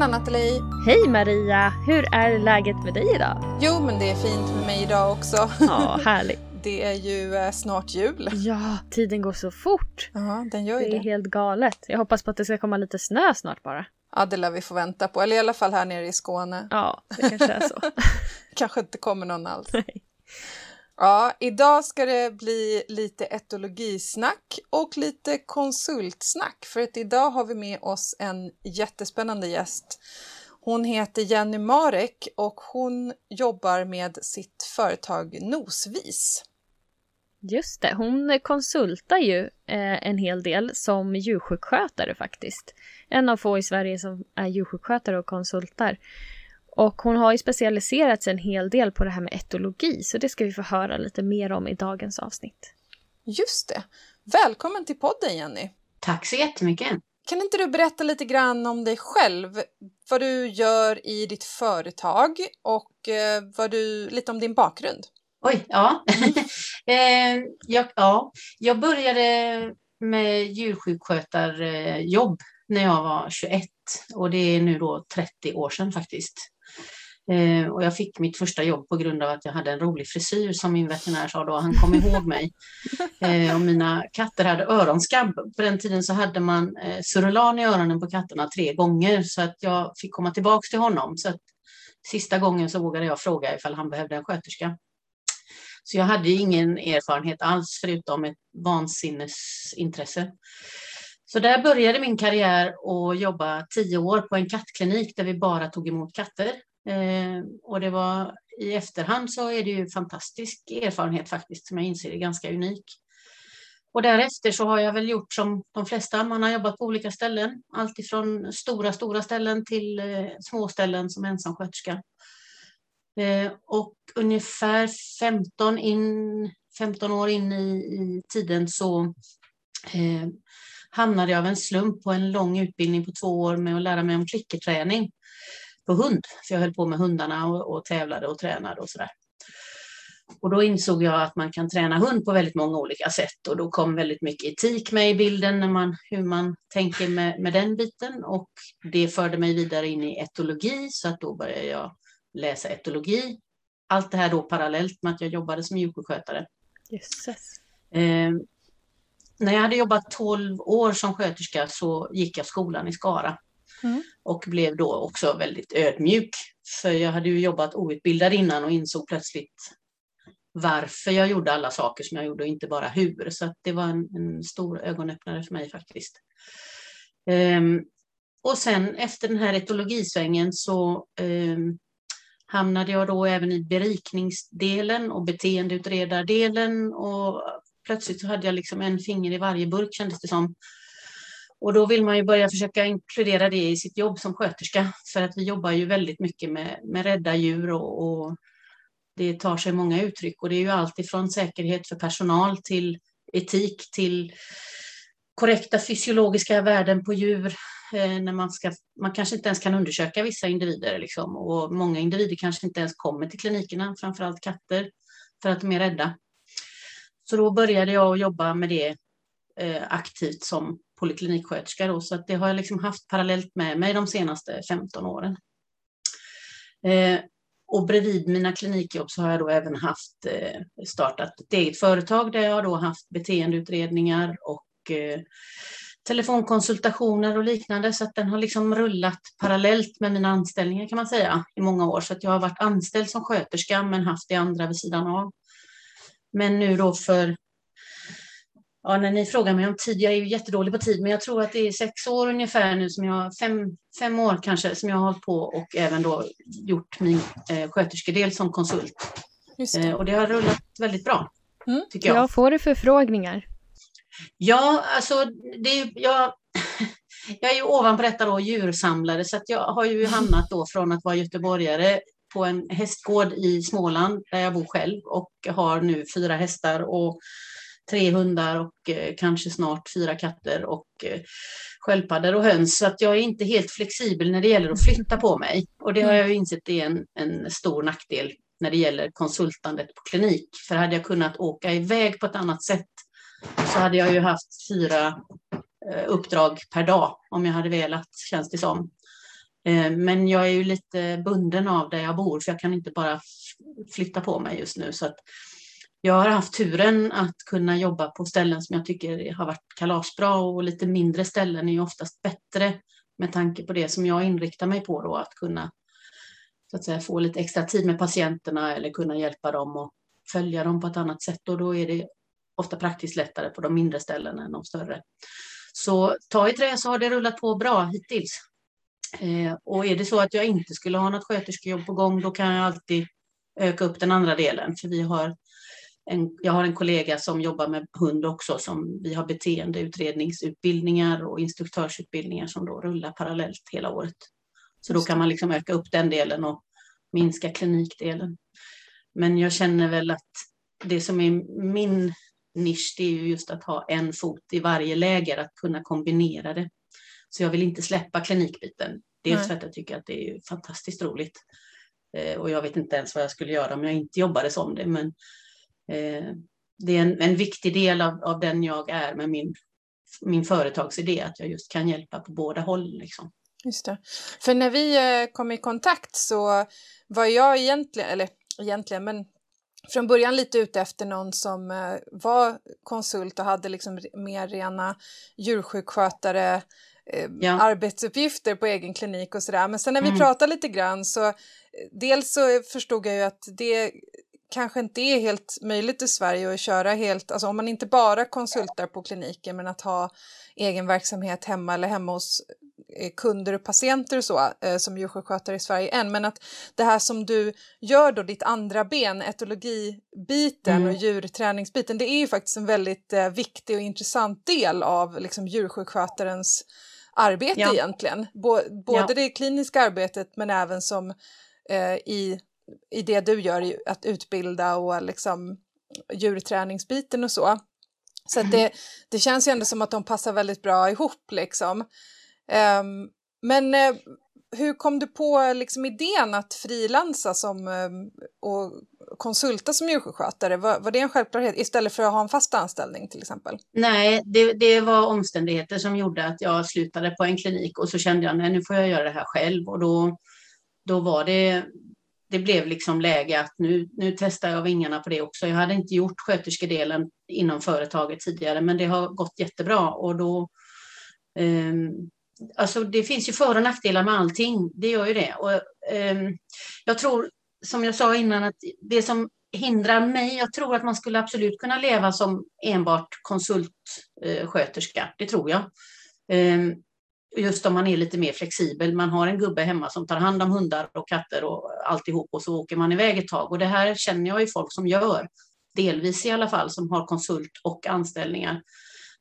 Tjena Nathalie! Hej Maria! Hur är läget med dig idag? Jo, men det är fint med mig idag också. Ja, härligt. Det är ju eh, snart jul. Ja, tiden går så fort. Ja, den gör ju Det det. är helt galet. Jag hoppas på att det ska komma lite snö snart bara. Ja, det lär vi få vänta på. Eller i alla fall här nere i Skåne. Ja, det kanske är så. Kanske inte kommer någon alls. Nej. Ja, idag ska det bli lite etologisnack och lite konsultsnack. För att idag har vi med oss en jättespännande gäst. Hon heter Jenny Marek och hon jobbar med sitt företag Nosvis. Just det, hon konsultar ju eh, en hel del som djursjukskötare faktiskt. En av få i Sverige som är djursjukskötare och konsultar. Och hon har ju specialiserat sig en hel del på det här med etologi, så det ska vi få höra lite mer om i dagens avsnitt. Just det. Välkommen till podden Jenny. Tack så jättemycket. Kan inte du berätta lite grann om dig själv? Vad du gör i ditt företag och eh, vad du, lite om din bakgrund. Oj, ja. eh, jag, ja. Jag började med djursjukskötarjobb när jag var 21 och det är nu då 30 år sedan faktiskt. Eh, och jag fick mitt första jobb på grund av att jag hade en rolig frisyr som min veterinär sa då. Han kom ihåg mig. Eh, och mina katter hade öronskabb. På den tiden så hade man eh, Surulan i öronen på katterna tre gånger så att jag fick komma tillbaks till honom. Så att sista gången så vågade jag fråga ifall han behövde en sköterska. Så jag hade ingen erfarenhet alls förutom ett vansinnesintresse. Så där började min karriär och jobba tio år på en kattklinik där vi bara tog emot katter. Eh, och det var i efterhand så är det ju fantastisk erfarenhet faktiskt som jag inser är ganska unik. Och därefter så har jag väl gjort som de flesta, man har jobbat på olika ställen. alltifrån stora, stora ställen till eh, små ställen som ensamsköterska. Eh, och ungefär 15, in, 15 år in i, i tiden så eh, hamnade jag av en slump på en lång utbildning på två år med att lära mig om klickerträning på hund. För jag höll på med hundarna och, och tävlade och tränade och sådär. Och då insåg jag att man kan träna hund på väldigt många olika sätt och då kom väldigt mycket etik med i bilden när man, hur man tänker med, med den biten och det förde mig vidare in i etologi så att då började jag läsa etologi. Allt det här då parallellt med att jag jobbade som djursjukskötare. Eh, när jag hade jobbat 12 år som sköterska så gick jag skolan i Skara Mm. och blev då också väldigt ödmjuk. För jag hade ju jobbat outbildad innan och insåg plötsligt varför jag gjorde alla saker som jag gjorde och inte bara hur. Så att det var en, en stor ögonöppnare för mig faktiskt. Um, och sen efter den här etologisvängen så um, hamnade jag då även i berikningsdelen och beteendeutredardelen och plötsligt så hade jag liksom en finger i varje burk kändes det som. Och då vill man ju börja försöka inkludera det i sitt jobb som sköterska för att vi jobbar ju väldigt mycket med, med rädda djur och, och det tar sig många uttryck och det är ju allt ifrån säkerhet för personal till etik till korrekta fysiologiska värden på djur. Eh, när man, ska, man kanske inte ens kan undersöka vissa individer liksom, och många individer kanske inte ens kommer till klinikerna, framförallt katter, för att de är rädda. Så då började jag jobba med det eh, aktivt som polikliniksköterska då, så att det har jag liksom haft parallellt med mig de senaste 15 åren. Eh, och bredvid mina klinikjobb så har jag då även haft eh, startat ett eget företag där jag då haft beteendeutredningar och eh, telefonkonsultationer och liknande så att den har liksom rullat parallellt med mina anställningar kan man säga i många år så att jag har varit anställd som sköterska men haft det andra vid sidan av. Men nu då för Ja, när ni frågar mig om tid, jag är ju jättedålig på tid, men jag tror att det är sex år ungefär nu som jag, fem, fem år kanske, som jag har hållit på och även då gjort min eh, sköterskedel som konsult. Det. Eh, och det har rullat väldigt bra, mm. tycker jag. Jag får du förfrågningar? Ja, alltså det, jag, jag är ju ovanpå detta då djursamlare, så att jag har ju hamnat då från att vara göteborgare på en hästgård i Småland där jag bor själv och har nu fyra hästar och tre hundar och eh, kanske snart fyra katter och eh, sköldpaddor och höns. Så att jag är inte helt flexibel när det gäller att flytta på mig. Och det har jag insett är en, en stor nackdel när det gäller konsultandet på klinik. För hade jag kunnat åka iväg på ett annat sätt så hade jag ju haft fyra eh, uppdrag per dag om jag hade velat, känns det som. Eh, men jag är ju lite bunden av där jag bor, för jag kan inte bara flytta på mig just nu. Så att jag har haft turen att kunna jobba på ställen som jag tycker har varit kalasbra och lite mindre ställen är ju oftast bättre med tanke på det som jag inriktar mig på då, att kunna så att säga, få lite extra tid med patienterna eller kunna hjälpa dem och följa dem på ett annat sätt och då är det ofta praktiskt lättare på de mindre ställena än de större. Så ta i trä så har det rullat på bra hittills. Eh, och är det så att jag inte skulle ha något sköterskejobb på gång, då kan jag alltid öka upp den andra delen, för vi har en, jag har en kollega som jobbar med hund också, som vi har beteendeutredningsutbildningar och instruktörsutbildningar som då rullar parallellt hela året. Så då kan man liksom öka upp den delen och minska klinikdelen. Men jag känner väl att det som är min nisch, det är ju just att ha en fot i varje läger, att kunna kombinera det. Så jag vill inte släppa klinikbiten. Dels Nej. för att jag tycker att det är fantastiskt roligt. Eh, och jag vet inte ens vad jag skulle göra om jag inte jobbade som det. Men det är en, en viktig del av, av den jag är med min, min företagsidé, att jag just kan hjälpa på båda håll. Liksom. Just det. För när vi eh, kom i kontakt så var jag egentligen, eller egentligen, men från början lite ute efter någon som eh, var konsult och hade liksom mer rena djursjukskötare ja. arbetsuppgifter på egen klinik och sådär. Men sen när vi mm. pratade lite grann så dels så förstod jag ju att det kanske inte är helt möjligt i Sverige att köra helt, alltså om man inte bara konsultar på kliniker men att ha egen verksamhet hemma eller hemma hos eh, kunder och patienter och så eh, som djursjukskötare i Sverige än, men att det här som du gör då, ditt andra ben, etologibiten mm. och djurträningsbiten, det är ju faktiskt en väldigt eh, viktig och intressant del av liksom, djursjukskötarens arbete ja. egentligen. Både ja. det kliniska arbetet men även som eh, i i det du gör, att utbilda och liksom djurträningsbiten och så. Så mm. det, det känns ju ändå som att de passar väldigt bra ihop liksom. Um, men uh, hur kom du på liksom idén att frilansa som, um, och konsulta som djursjukskötare? Var, var det en självklarhet istället för att ha en fast anställning till exempel? Nej, det, det var omständigheter som gjorde att jag slutade på en klinik och så kände jag nej nu får jag göra det här själv och då, då var det det blev liksom läge att nu, nu testar jag vingarna på det också. Jag hade inte gjort sköterskedelen inom företaget tidigare, men det har gått jättebra och då eh, Alltså det finns ju för och nackdelar med allting, det gör ju det. Och, eh, jag tror, som jag sa innan, att det som hindrar mig, jag tror att man skulle absolut kunna leva som enbart konsultsköterska, eh, det tror jag. Ehm, Just om man är lite mer flexibel. Man har en gubbe hemma som tar hand om hundar och katter och alltihop och så åker man iväg ett tag. Och det här känner jag ju folk som gör, delvis i alla fall, som har konsult och anställningar.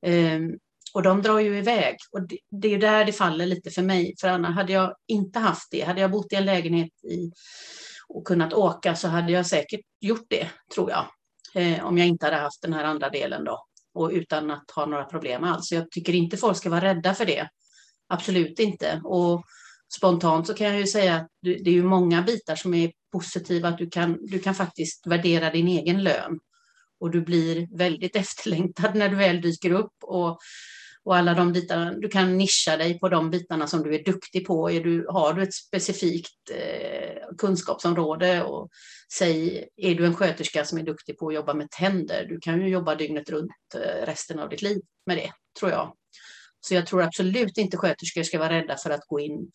Um, och de drar ju iväg och det, det är där det faller lite för mig. För annars hade jag inte haft det. Hade jag bott i en lägenhet i, och kunnat åka så hade jag säkert gjort det, tror jag. Eh, om jag inte hade haft den här andra delen då och utan att ha några problem alls. Jag tycker inte folk ska vara rädda för det. Absolut inte. Och spontant så kan jag ju säga att det är ju många bitar som är positiva, att du kan, du kan faktiskt värdera din egen lön och du blir väldigt efterlängtad när du väl dyker upp och, och alla de bitarna, du kan nischa dig på de bitarna som du är duktig på. Är du, har du ett specifikt eh, kunskapsområde och säg, är du en sköterska som är duktig på att jobba med tänder, du kan ju jobba dygnet runt eh, resten av ditt liv med det, tror jag. Så jag tror absolut inte sköterskor ska vara rädda för att gå in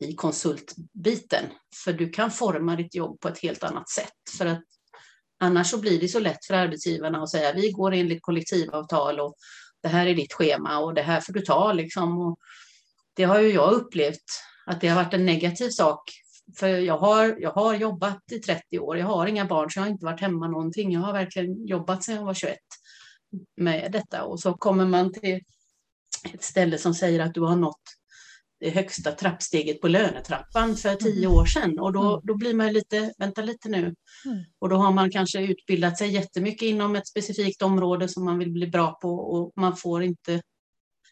i konsultbiten, för du kan forma ditt jobb på ett helt annat sätt. För att Annars så blir det så lätt för arbetsgivarna att säga vi går enligt kollektivavtal och det här är ditt schema och det här får du ta liksom. Och det har ju jag upplevt att det har varit en negativ sak. För jag har, jag har jobbat i 30 år, jag har inga barn så jag har inte varit hemma någonting. Jag har verkligen jobbat sedan jag var 21 med detta och så kommer man till ett ställe som säger att du har nått det högsta trappsteget på lönetrappan för tio mm. år sedan och då, mm. då blir man lite, vänta lite nu. Mm. Och då har man kanske utbildat sig jättemycket inom ett specifikt område som man vill bli bra på och man får inte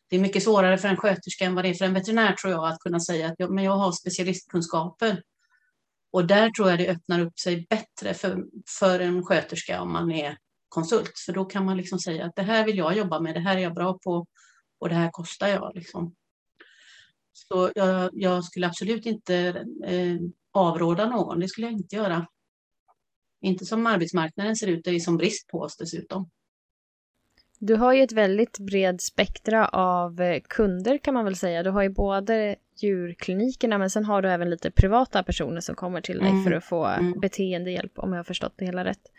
det är mycket svårare för en sköterska än vad det är för en veterinär tror jag att kunna säga att jag, men jag har specialistkunskaper. Och där tror jag det öppnar upp sig bättre för, för en sköterska om man är konsult. För då kan man liksom säga att det här vill jag jobba med, det här är jag bra på och det här kostar jag. Liksom. Så jag, jag skulle absolut inte eh, avråda någon, det skulle jag inte göra. Inte som arbetsmarknaden ser ut, det är som brist på oss dessutom. Du har ju ett väldigt bred spektra av eh, kunder kan man väl säga. Du har ju både djurklinikerna men sen har du även lite privata personer som kommer till dig mm. för att få mm. beteendehjälp om jag har förstått det hela rätt.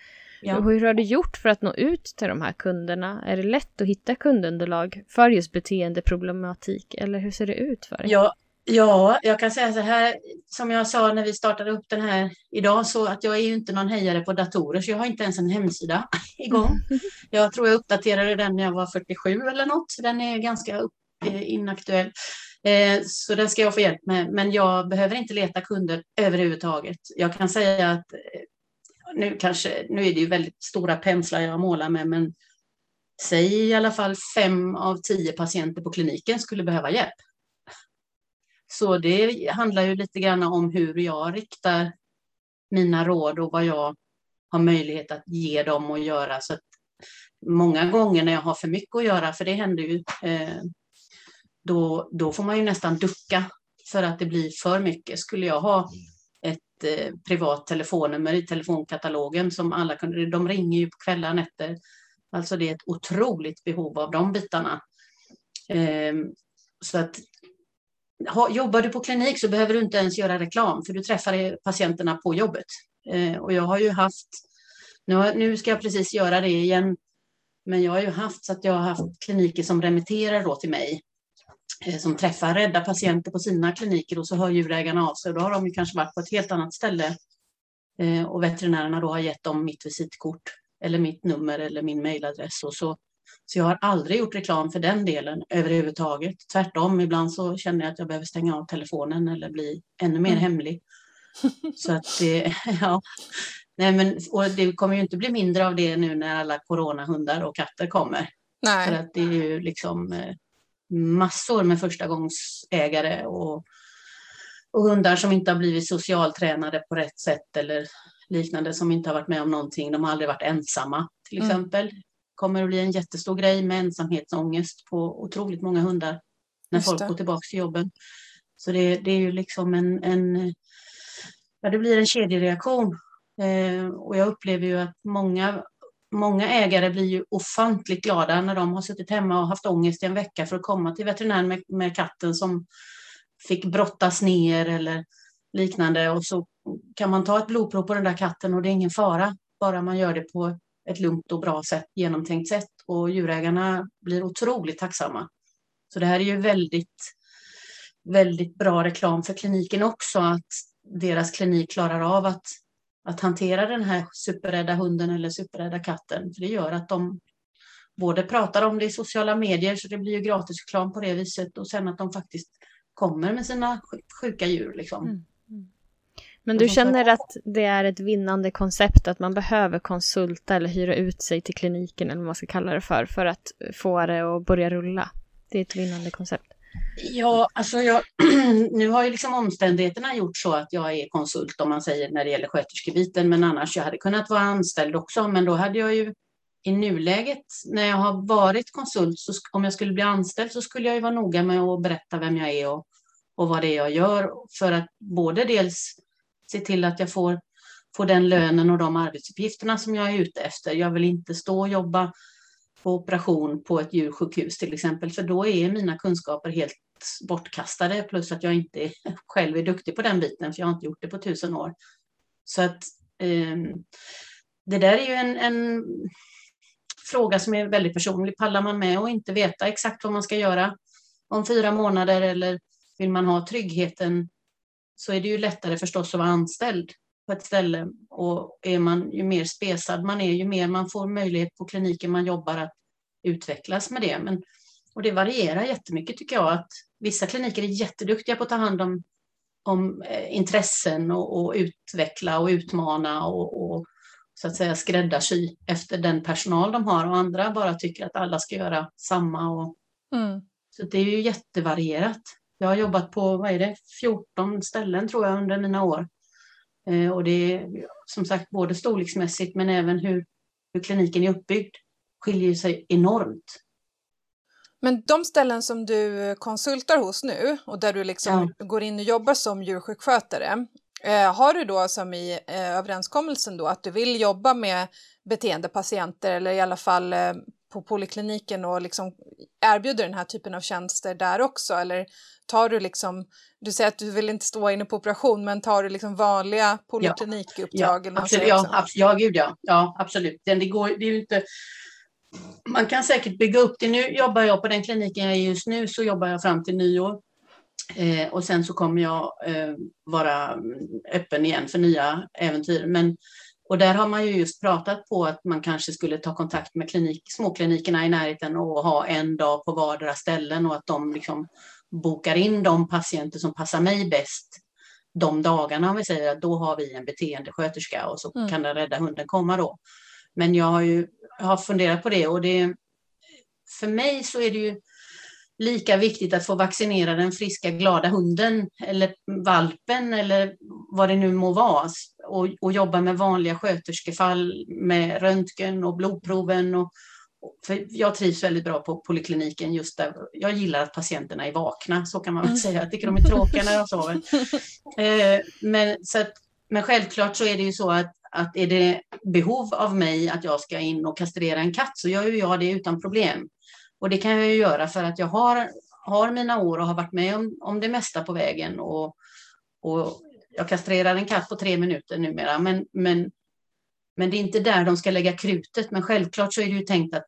Ja. Hur har du gjort för att nå ut till de här kunderna? Är det lätt att hitta kundunderlag för just beteendeproblematik eller hur ser det ut för dig? Ja, ja, jag kan säga så här som jag sa när vi startade upp den här idag så att jag är ju inte någon hejare på datorer så jag har inte ens en hemsida igång. Jag tror jag uppdaterade den när jag var 47 eller något så den är ganska eh, inaktuell. Eh, så den ska jag få hjälp med, men jag behöver inte leta kunder överhuvudtaget. Jag kan säga att eh, nu, kanske, nu är det ju väldigt stora penslar jag målar med, men säg i alla fall fem av tio patienter på kliniken skulle behöva hjälp. Så det handlar ju lite grann om hur jag riktar mina råd och vad jag har möjlighet att ge dem och göra. Så att många gånger när jag har för mycket att göra, för det händer ju, eh, då, då får man ju nästan ducka för att det blir för mycket. Skulle jag ha eh, privat telefonnummer i telefonkatalogen som alla kunde, de ringer ju på kvällar och nätter. Alltså det är ett otroligt behov av de bitarna. Eh, så att ha, jobbar du på klinik så behöver du inte ens göra reklam för du träffar patienterna på jobbet. Eh, och jag har ju haft, nu, har, nu ska jag precis göra det igen, men jag har ju haft så att jag har haft kliniker som remitterar då till mig som träffar rädda patienter på sina kliniker och så hör djurägarna av sig. Då har de kanske varit på ett helt annat ställe eh, och veterinärerna då har gett dem mitt visitkort eller mitt nummer eller min mejladress. så, så jag har aldrig gjort reklam för den delen överhuvudtaget. Tvärtom, ibland så känner jag att jag behöver stänga av telefonen eller bli ännu mer mm. hemlig. Så att det, ja. Nej, men, och det kommer ju inte bli mindre av det nu när alla coronahundar och katter kommer. Nej. För att det är ju liksom eh, massor med förstagångsägare och, och hundar som inte har blivit socialtränade på rätt sätt eller liknande som inte har varit med om någonting. De har aldrig varit ensamma till mm. exempel. Mm. kommer att bli en jättestor grej med ensamhetsångest på otroligt många hundar när folk går tillbaka till jobben. Så det, det är ju liksom en, en, ja, det blir en kedjereaktion. Eh, och jag upplever ju att många många ägare blir ju ofantligt glada när de har suttit hemma och haft ångest i en vecka för att komma till veterinären med, med katten som fick brottas ner eller liknande och så kan man ta ett blodprov på den där katten och det är ingen fara, bara man gör det på ett lugnt och bra sätt, genomtänkt sätt och djurägarna blir otroligt tacksamma. Så det här är ju väldigt, väldigt bra reklam för kliniken också, att deras klinik klarar av att att hantera den här superrädda hunden eller superrädda katten. För det gör att de både pratar om det i sociala medier, så det blir ju gratisreklam på det viset, och sen att de faktiskt kommer med sina sjuka djur. Liksom. Mm. Mm. Men du känner att det är ett vinnande koncept, att man behöver konsulta eller hyra ut sig till kliniken, eller vad man ska kalla det för, för att få det att börja rulla? Det är ett vinnande koncept. Ja, alltså jag, nu har ju liksom omständigheterna gjort så att jag är konsult om man säger när det gäller sköterskebiten, men annars jag hade kunnat vara anställd också, men då hade jag ju i nuläget när jag har varit konsult, så om jag skulle bli anställd så skulle jag ju vara noga med att berätta vem jag är och, och vad det är jag gör för att både dels se till att jag får, får den lönen och de arbetsuppgifterna som jag är ute efter. Jag vill inte stå och jobba på operation på ett djursjukhus till exempel, för då är mina kunskaper helt bortkastade, plus att jag inte själv är duktig på den biten, för jag har inte gjort det på tusen år. Så att eh, det där är ju en, en fråga som är väldigt personlig. Pallar man med och inte veta exakt vad man ska göra om fyra månader eller vill man ha tryggheten så är det ju lättare förstås att vara anställd på ett ställe och är man ju mer spesad man är, ju mer man får möjlighet på kliniken man jobbar att utvecklas med det. Men, och det varierar jättemycket tycker jag att vissa kliniker är jätteduktiga på att ta hand om, om eh, intressen och, och utveckla och utmana och, och så att säga skräddarsy efter den personal de har och andra bara tycker att alla ska göra samma. Och, mm. Så det är ju jättevarierat. Jag har jobbat på, vad är det, 14 ställen tror jag under mina år. Eh, och det är som sagt både storleksmässigt men även hur, hur kliniken är uppbyggd skiljer sig enormt. Men de ställen som du konsultar hos nu och där du liksom ja. går in och jobbar som djursjukskötare, eh, har du då som i eh, överenskommelsen då att du vill jobba med beteendepatienter eller i alla fall på polikliniken och liksom erbjuder den här typen av tjänster där också? Eller tar du liksom, du säger att du vill inte stå inne på operation, men tar du liksom vanliga poliklinikuppdrag? Ja, ja, absolut, ja, ab ja, gud ja. ja, absolut. Det, går, det är inte man kan säkert bygga upp det. Nu jobbar jag på den kliniken jag är just nu, så jobbar jag fram till nyår. Eh, och sen så kommer jag eh, vara öppen igen för nya äventyr. Men, och där har man ju just pratat på att man kanske skulle ta kontakt med klinik, småklinikerna i närheten och ha en dag på vardera ställen och att de liksom bokar in de patienter som passar mig bäst de dagarna. Om vi säger att då har vi en beteendesköterska och så mm. kan den rädda hunden komma då. Men jag har ju har funderat på det och det, för mig så är det ju lika viktigt att få vaccinera den friska glada hunden eller valpen eller vad det nu må vara och, och jobba med vanliga sköterskefall med röntgen och blodproven. Och, för jag trivs väldigt bra på polikliniken just där. Jag gillar att patienterna är vakna, så kan man väl mm. säga. Jag tycker de är tråkiga när de sover. Eh, men, så att, men självklart så är det ju så att att är det behov av mig att jag ska in och kastrera en katt så gör ju jag det utan problem. Och det kan jag ju göra för att jag har, har mina år och har varit med om, om det mesta på vägen. Och, och jag kastrerar en katt på tre minuter numera. Men, men, men det är inte där de ska lägga krutet. Men självklart så är det ju tänkt att,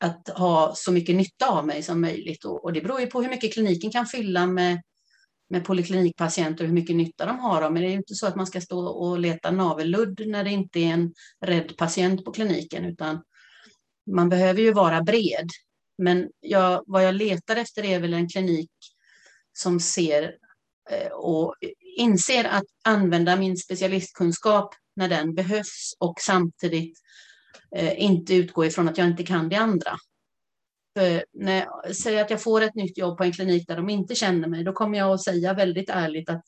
att ha så mycket nytta av mig som möjligt. Och, och det beror ju på hur mycket kliniken kan fylla med med poliklinikpatienter och hur mycket nytta de har. Men det är inte så att man ska stå och leta navelludd när det inte är en rädd patient på kliniken, utan man behöver ju vara bred. Men jag, vad jag letar efter är väl en klinik som ser eh, och inser att använda min specialistkunskap när den behövs och samtidigt eh, inte utgå ifrån att jag inte kan det andra. För när jag säger att jag får ett nytt jobb på en klinik där de inte känner mig, då kommer jag att säga väldigt ärligt att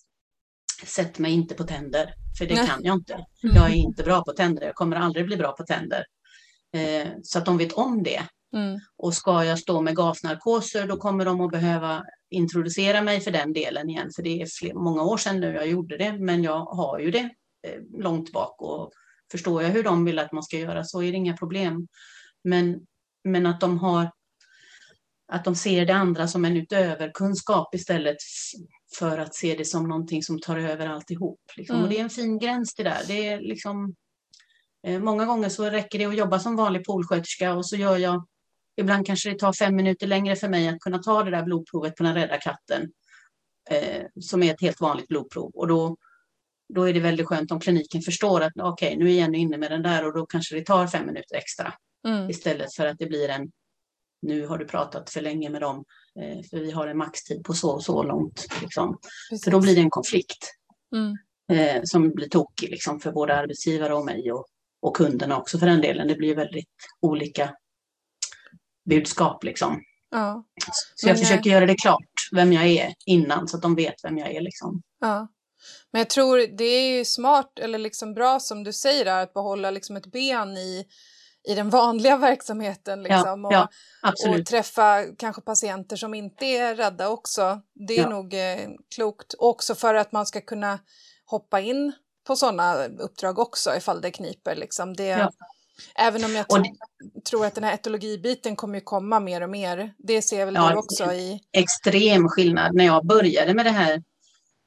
sätt mig inte på tänder, för det kan jag inte. Mm. Jag är inte bra på tänder, jag kommer aldrig bli bra på tänder. Eh, så att de vet om det. Mm. Och ska jag stå med gasnarkoser, då kommer de att behöva introducera mig för den delen igen, för det är fler, många år sedan nu jag gjorde det, men jag har ju det eh, långt bak och förstår jag hur de vill att man ska göra så är det inga problem. Men, men att de har att de ser det andra som en utöverkunskap istället för att se det som någonting som tar över alltihop. Liksom. Mm. Och det är en fin gräns det där. Det är liksom, eh, många gånger så räcker det att jobba som vanlig poolsköterska och så gör jag, ibland kanske det tar fem minuter längre för mig att kunna ta det där blodprovet på den rädda katten, eh, som är ett helt vanligt blodprov. Och då, då är det väldigt skönt om kliniken förstår att okej, okay, nu är Jenny inne med den där och då kanske det tar fem minuter extra. Mm. Istället för att det blir en nu har du pratat för länge med dem, eh, för vi har en maxtid på så och så långt. Liksom. För då blir det en konflikt mm. eh, som blir tokig liksom, för både arbetsgivare och mig och, och kunderna också för den delen. Det blir väldigt olika budskap liksom. Ja. Så jag försöker göra det klart vem jag är innan så att de vet vem jag är. Liksom. Ja. Men jag tror det är smart eller liksom bra som du säger att behålla liksom ett ben i i den vanliga verksamheten liksom, ja, ja, och, träffa kanske patienter som inte är rädda också. Det är nog eh, klokt också för att man ska kunna hoppa in på sådana uppdrag också ifall det kniper. Liksom. Det, Även om jag det, tror att den här etologibiten kommer ju komma mer och mer. Det ser väl du också i... Extrem skillnad. När jag började med det här,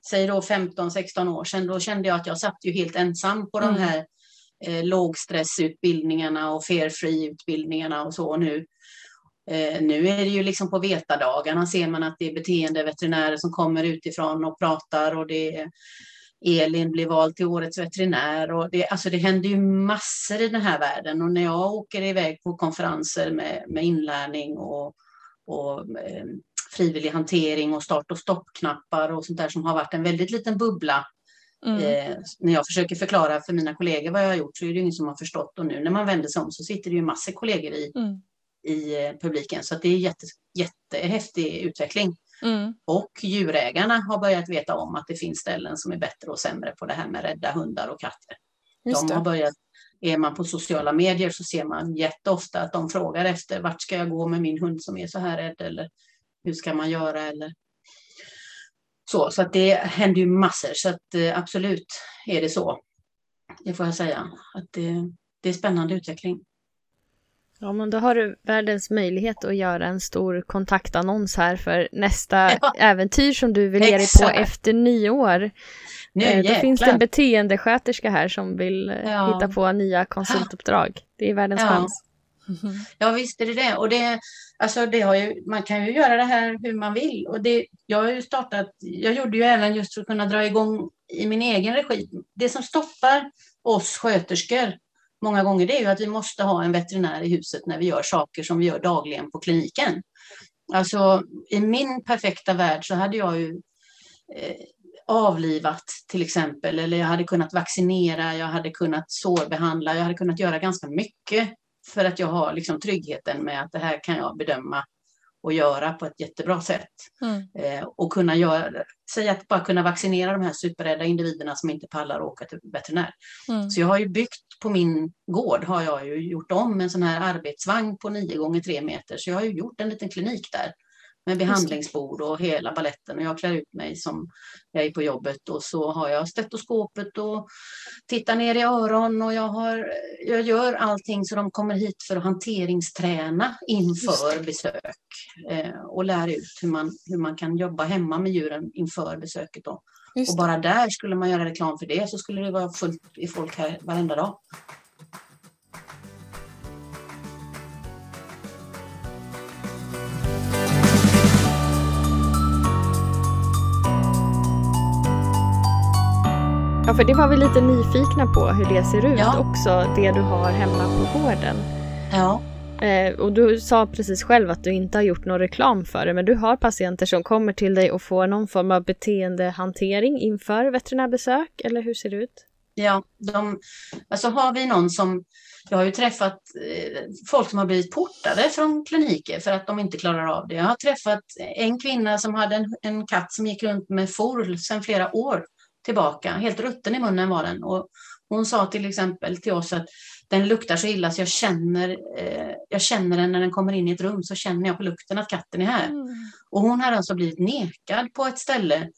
säg då 15-16 år sedan, då kände jag att jag satt ju helt ensam på mm. de här eh, lågstressutbildningarna och fear-free-utbildningarna och så nu. Eh, nu är det ju liksom på vetadagarna ser man att det är beteendeveterinärer som kommer utifrån och pratar och det är Elin blir vald till årets veterinär och det, alltså det händer ju massor i den här världen och när jag åker iväg på konferenser med, med inlärning och, och eh, frivillig hantering och start och stoppknappar och sånt där som har varit en väldigt liten bubbla Mm. Eh, när jag försöker förklara för mina kollegor vad jag har gjort så är det ingen som har förstått och nu när man vänder sig om så sitter det ju massor kollegor i, mm. i eh, publiken så det är jätte, jättehäftig utveckling. Mm. Och djurägarna har börjat veta om att det finns ställen som är bättre och sämre på det här med rädda hundar och katter. Just de har börjat, är man på sociala medier så ser man jätteofta att de frågar efter vart ska jag gå med min hund som är så här rädd eller hur ska man göra eller så, så att det händer ju massor. Så att eh, absolut är det så. Det får jag säga. Att det, det är spännande utveckling. Ja, men då har du världens möjlighet att göra en stor kontaktannons här för nästa ja. äventyr som du vill ge dig på efter nyår. Nu, eh, då finns det en beteendesköterska här som vill eh, ja. hitta på nya konsultuppdrag. Det är världens ja. chans. Ja visst är det det. Och det, alltså det har ju, man kan ju göra det här hur man vill. Och det, jag har ju startat, jag gjorde ju även just för att kunna dra igång i min egen regi. Det som stoppar oss sköterskor många gånger det är ju att vi måste ha en veterinär i huset när vi gör saker som vi gör dagligen på kliniken. Alltså i min perfekta värld så hade jag ju eh, avlivat till exempel, eller jag hade kunnat vaccinera, jag hade kunnat sårbehandla, jag hade kunnat göra ganska mycket för att jag har liksom tryggheten med att det här kan jag bedöma och göra på ett jättebra sätt. Mm. Eh, och kunna göra, säg att bara kunna vaccinera de här superrädda individerna som inte pallar att åka till veterinär. Mm. Så jag har ju byggt på min gård, har jag ju gjort om en sån här arbetsvagn på 9 gånger 3 meter. Så jag har ju gjort en liten klinik där med behandlingsbord och hela balletten. Och jag klär ut mig som jag är på jobbet och så har jag stetoskopet och tittar ner i öron och jag, har, jag gör allting så de kommer hit för att hanteringsträna inför besök eh, och lär ut hur man, hur man kan jobba hemma med djuren inför besöket. Då. Och bara där skulle man göra reklam för det så skulle det vara fullt i folk här varenda dag. Ja, för det var vi lite nyfikna på hur det ser ut ja. också, det du har hemma på gården. Ja. Eh, och du sa precis själv att du inte har gjort någon reklam för det, men du har patienter som kommer till dig och får någon form av beteendehantering inför veterinärbesök, eller hur ser det ut? Ja, de, alltså har vi någon som, jag har ju träffat eh, folk som har blivit portade från kliniker för att de inte klarar av det. Jag har träffat en kvinna som hade en, en katt som gick runt med forl sedan flera år tillbaka. Helt rutten i munnen var den. Och hon sa till exempel till oss att den luktar så illa så jag känner, eh, jag känner den när den kommer in i ett rum så känner jag på lukten att katten är här. Mm. Och hon hade alltså blivit nekad på ett ställe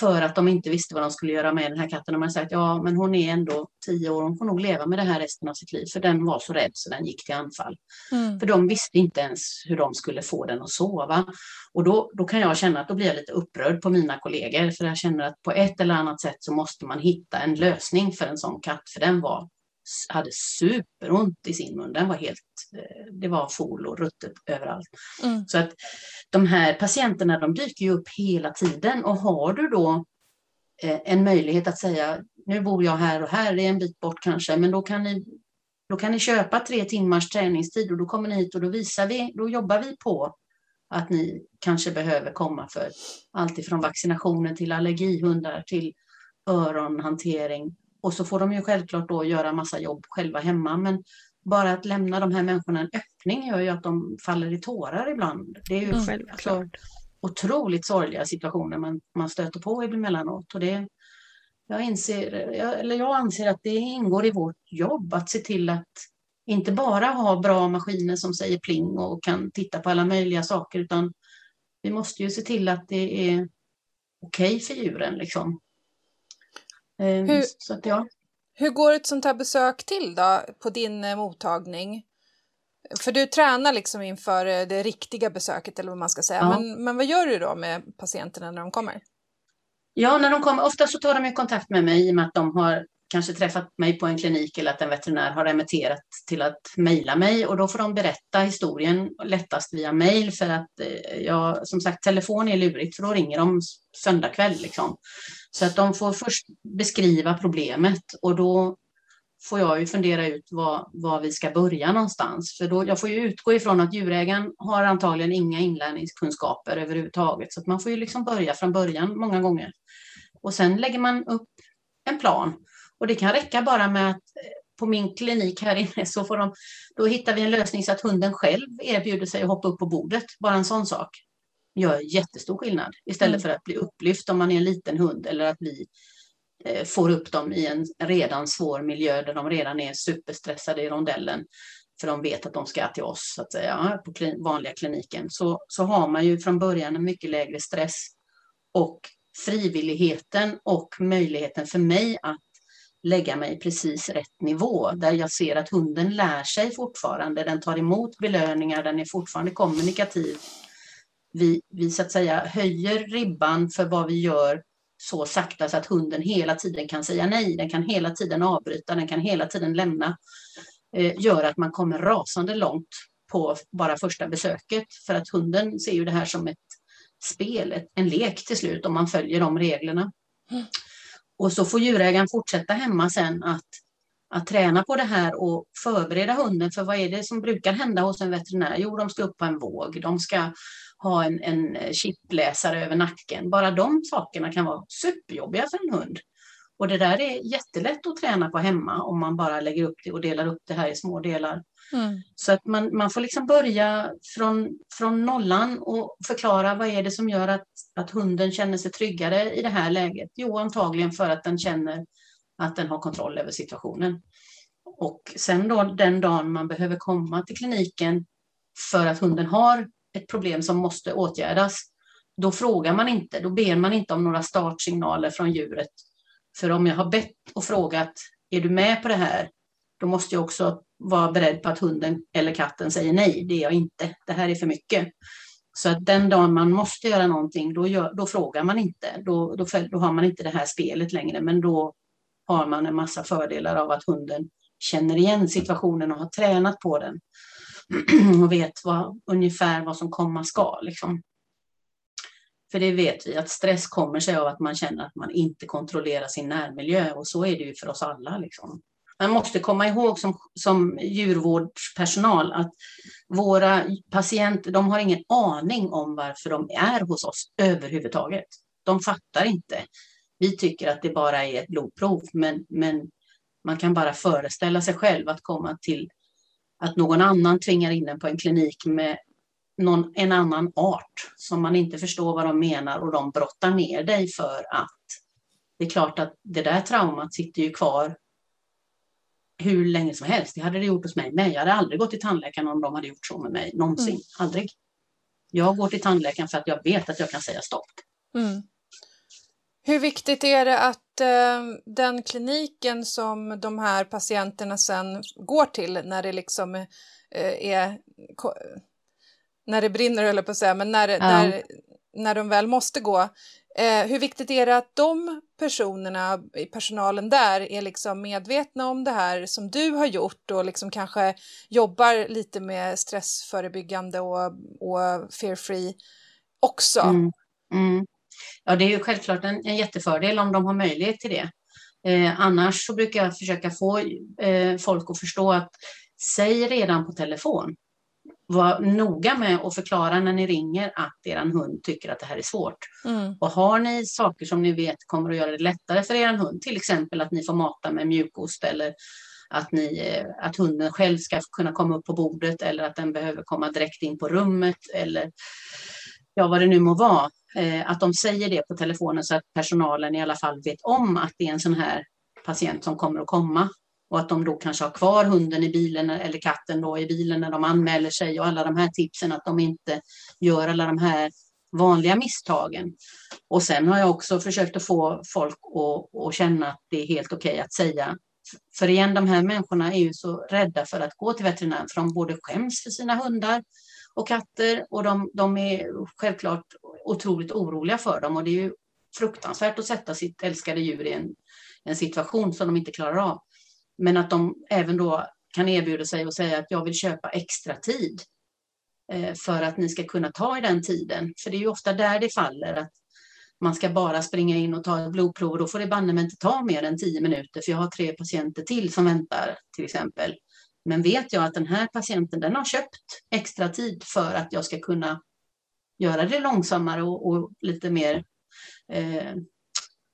för att de inte visste vad de skulle göra med den här katten. De hade sagt ja, men hon är ändå tio år, hon får nog leva med det här resten av sitt liv. För den var så rädd så den gick till anfall. Mm. För de visste inte ens hur de skulle få den att sova. Och då, då kan jag känna att då blir jag lite upprörd på mina kollegor. För jag känner att på ett eller annat sätt så måste man hitta en lösning för en sån katt. För den var hade superont i sin mun. Den var helt, eh, det var fol och ruttet överallt. Mm. Så att de här patienterna de dyker ju upp hela tiden och har du då eh, en möjlighet att säga nu bor jag här och här, det är en bit bort kanske, men då kan ni då kan ni köpa tre timmars träningstid och då kommer ni hit och då visar vi, då jobbar vi på att ni kanske behöver komma för allt ifrån vaccinationer till allergihundar till öronhantering och så får de ju självklart då göra massa jobb själva hemma. Men bara att lämna de här människorna en öppning gör ju att de faller i tårar ibland. Det är ju mm, alltså, otroligt sorgliga situationer man, man stöter på emellanåt. Och det, jag, inser, jag, eller jag anser att det ingår i vårt jobb att se till att inte bara ha bra maskiner som säger pling och kan titta på alla möjliga saker utan vi måste ju se till att det är okej okay för djuren. Liksom. Eh, hur, så att, ja. hur går ett sånt här besök till då på din eh, mottagning? För du tränar liksom inför eh, det riktiga besöket eller vad man ska säga. Ja. Men, men vad gör du då med patienterna när de kommer? Ja, när de kommer, ofta så tar de kontakt med mig i och med att de har kanske träffat mig på en klinik eller att en veterinär har remitterat till att mejla mig och då får de berätta historien lättast via mejl för att eh, jag, som sagt, telefon är lurigt för då ringer de söndag kväll liksom. Så att de får först beskriva problemet och då får jag ju fundera ut var, var vi ska börja någonstans. För då, jag får ju utgå ifrån att djurägaren har antagligen inga inlärningskunskaper överhuvudtaget. Så att man får ju liksom börja från början många gånger. Och sen lägger man upp en plan. Och det kan räcka bara med att eh, på min klinik här inne så får de, då hittar vi en lösning så att hunden själv erbjuder sig att hoppa upp på bordet. Bara en sån sak gör jättestor skillnad istället mm. för att bli upplyft om man är en liten hund eller att vi eh, får upp dem i en redan svår miljö där de redan är superstressade i rondellen för de vet att de ska till oss så att säga, på vanliga kliniken, så, så har man ju från början en mycket lägre stress och frivilligheten och möjligheten för mig att lägga mig precis rätt nivå där jag ser att hunden lär sig fortfarande. Den tar emot belöningar, den är fortfarande kommunikativ. Vi, vi så att säga höjer ribban för vad vi gör så sakta så att hunden hela tiden kan säga nej. Den kan hela tiden avbryta, den kan hela tiden lämna. Eh, gör att man kommer rasande långt på bara första besöket för att hunden ser ju det här som ett spel, en lek till slut om man följer de reglerna. Mm. Och så får djurägaren fortsätta hemma sen att, att träna på det här och förbereda hunden för vad är det som brukar hända hos en veterinär? Jo, de ska upp på en våg, de ska ha en, en chipläsare över nacken. Bara de sakerna kan vara superjobbiga för en hund. Och det där är jättelätt att träna på hemma om man bara lägger upp det och delar upp det här i små delar. Mm. Så att man, man får liksom börja från, från nollan och förklara vad är det som gör att, att hunden känner sig tryggare i det här läget? Jo, antagligen för att den känner att den har kontroll över situationen. Och sen då den dagen man behöver komma till kliniken för att hunden har ett problem som måste åtgärdas, då frågar man inte, då ber man inte om några startsignaler från djuret. För om jag har bett och frågat, är du med på det här? Då måste jag också vara beredd på att hunden eller katten säger nej, det är jag inte, det här är för mycket. Så att den dagen man måste göra någonting, då, gör, då frågar man inte. Då, då, då, har man inte det här spelet längre, men då har man en massa fördelar av att hunden känner igen situationen och har tränat på den. och vet vad, ungefär vad som komma ska. Liksom. För det vet vi, att stress kommer sig av att man känner att man inte kontrollerar sin närmiljö och så är det ju för oss alla. Liksom man måste komma ihåg som, som djurvårdspersonal att våra patienter, de har ingen aning om varför de är hos oss överhuvudtaget. De fattar inte. Vi tycker att det bara är ett blodprov, men, men man kan bara föreställa sig själv att komma till att någon annan tvingar in en på en klinik med någon, en annan art som man inte förstår vad de menar och de brottar ner dig för att det är klart att det där traumat sitter ju kvar hur länge som helst. Det hade det gjort hos mig med. Jag hade aldrig gått till tandläkaren om de hade gjort så med mig. Någonsin. Mm. Aldrig. Jag går till tandläkaren för att jag vet att jag kan säga stopp. Mm. Hur viktigt är det att eh, den kliniken som de här patienterna sen går till när det liksom eh, är när det brinner, eller på att säga, men när, ja. när, när de väl måste gå, Eh, hur viktigt är det att de personerna i personalen där är liksom medvetna om det här som du har gjort och liksom kanske jobbar lite med stressförebyggande och, och fear-free också? Mm. Mm. Ja, det är ju självklart en, en jättefördel om de har möjlighet till det. Eh, annars så brukar jag försöka få eh, folk att förstå att säg redan på telefon var noga med att förklara när ni ringer att er hund tycker att det här är svårt. Mm. Och har ni saker som ni vet kommer att göra det lättare för er hund, till exempel att ni får mata med mjukost eller att, ni, eh, att hunden själv ska kunna komma upp på bordet eller att den behöver komma direkt in på rummet eller ja, vad det nu må vara. Eh, att de säger det på telefonen så att personalen i alla fall vet om att det är en sån här patient som kommer att komma och att de då kanske har kvar hunden i bilen eller katten då i bilen när de anmäler sig och alla de här tipsen att de inte gör alla de här vanliga misstagen. Och sen har jag också försökt att få folk att, att känna att det är helt okej okay att säga. För igen, de här människorna är ju så rädda för att gå till veterinären för de både skäms för sina hundar och katter och de, de är självklart otroligt oroliga för dem och det är ju fruktansvärt att sätta sitt älskade djur i en en situation som de inte klarar av. Men att de även då kan erbjuda sig och säga att jag vill köpa extra tid eh, för att ni ska kunna ta i den tiden. För det är ju ofta där det faller, att man ska bara springa in och ta ett blodprov och då får det banne mig inte ta mer än tio minuter för jag har tre patienter till som väntar till exempel. Men vet jag att den här patienten den har köpt extra tid för att jag ska kunna göra det långsammare och, och lite mer eh,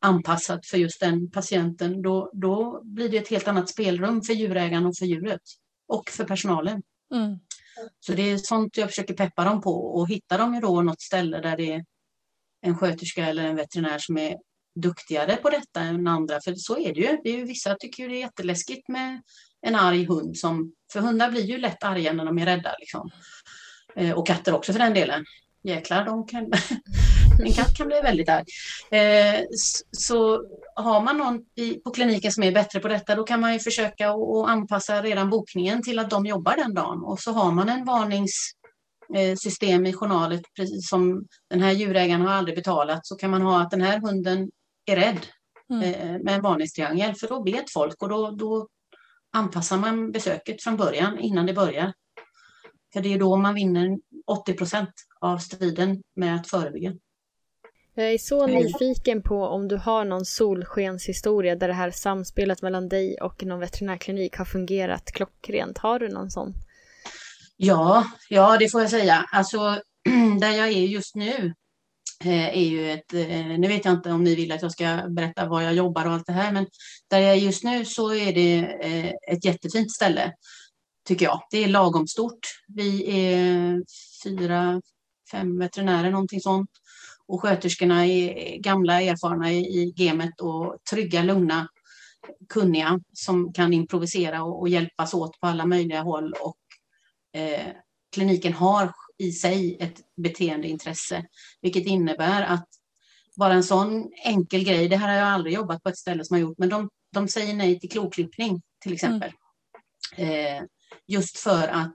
anpassat för just den patienten, då, då blir det ett helt annat spelrum för djurägaren och för djuret och för personalen. Mm. Så det är sånt jag försöker peppa dem på och hittar de ju då något ställe där det är en sköterska eller en veterinär som är duktigare på detta än andra, för så är det ju. Det är ju vissa tycker ju det är jätteläskigt med en arg hund, som, för hundar blir ju lätt arga när de är rädda. Liksom. Eh, och katter också för den delen. Jäklar, de kan, en katt kan bli väldigt arg. Eh, så har man någon i, på kliniken som är bättre på detta, då kan man ju försöka att anpassa redan bokningen till att de jobbar den dagen. Och så har man en varningssystem i journalet, precis som den här djurägaren har aldrig betalat, så kan man ha att den här hunden är rädd mm. eh, med en varningstriangel, för då vet folk och då, då anpassar man besöket från början innan det börjar. För det är då man vinner 80 procent av striden med att förebygga. Jag är så nyfiken på om du har någon solskenshistoria där det här samspelet mellan dig och någon veterinärklinik har fungerat klockrent. Har du någon sån? Ja, ja det får jag säga. Alltså, där jag är just nu eh, är ju ett, eh, nu vet jag inte om ni vill att jag ska berätta var jag jobbar och allt det här, men där jag är just nu så är det eh, ett jättefint ställe, tycker jag. Det är lagom stort. Vi är fyra, fem veterinärer, någonting sånt. Och sköterskorna är gamla, erfarna i gamet och trygga, lugna, kunniga som kan improvisera och, och hjälpas åt på alla möjliga håll. Och, eh, kliniken har i sig ett beteendeintresse, vilket innebär att bara en sån enkel grej, det här har jag aldrig jobbat på ett ställe som har gjort, men de, de säger nej till kloklippning till exempel. Mm. Eh, just för att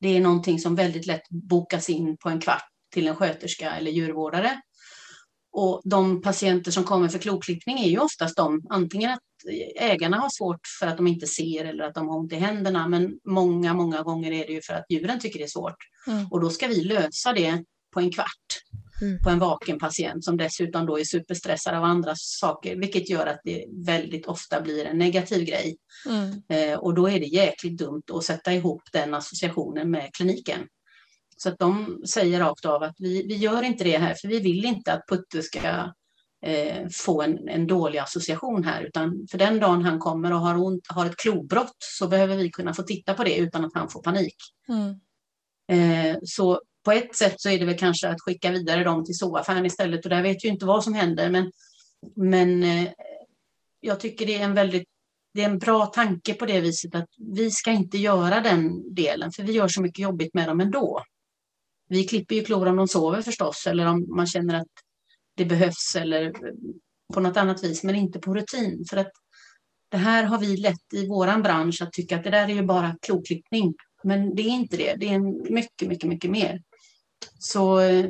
det är någonting som väldigt lätt bokas in på en kvart till en sköterska eller djurvårdare. Och de patienter som kommer för kloklippning är ju oftast de, antingen att ägarna har svårt för att de inte ser eller att de har ont i händerna, men många, många gånger är det ju för att djuren tycker det är svårt. Mm. Och då ska vi lösa det på en kvart mm. på en vaken patient som dessutom då är superstressad av andra saker, vilket gör att det väldigt ofta blir en negativ grej. Mm. Eh, och då är det jäkligt dumt att sätta ihop den associationen med kliniken. Så att de säger rakt av att vi, vi gör inte det här, för vi vill inte att Putte ska eh, få en, en dålig association här, utan för den dagen han kommer och har, ont, har ett klobrott så behöver vi kunna få titta på det utan att han får panik. Mm. Eh, så på ett sätt så är det väl kanske att skicka vidare dem till zooaffären istället och där vet ju inte vad som händer, men, men eh, jag tycker det är en väldigt det är en bra tanke på det viset att vi ska inte göra den delen, för vi gör så mycket jobbigt med dem ändå. Vi klipper ju klor om de sover förstås, eller om man känner att det behövs eller på något annat vis, men inte på rutin. För att det här har vi lätt i våran bransch att tycka att det där är ju bara kloklippning. Men det är inte det. Det är mycket, mycket, mycket mer. Så eh,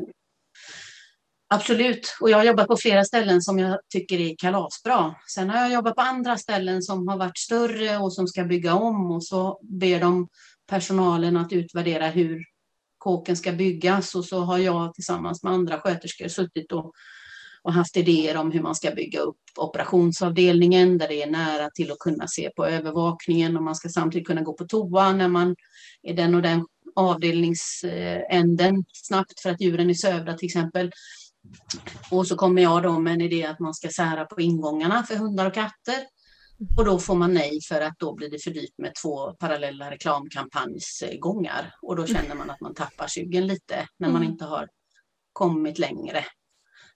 absolut. Och jag har jobbat på flera ställen som jag tycker är kalasbra. Sen har jag jobbat på andra ställen som har varit större och som ska bygga om och så ber de personalen att utvärdera hur kåken ska byggas och så har jag tillsammans med andra sköterskor suttit och, och haft idéer om hur man ska bygga upp operationsavdelningen där det är nära till att kunna se på övervakningen och man ska samtidigt kunna gå på toa när man är den och den avdelningsänden snabbt för att djuren är sövda till exempel. Och så kommer jag då med en idé att man ska sära på ingångarna för hundar och katter. Och då får man nej för att då blir det för dyrt med två parallella reklamkampanjsgångar. Och då känner man att man tappar sugen lite när man mm. inte har kommit längre.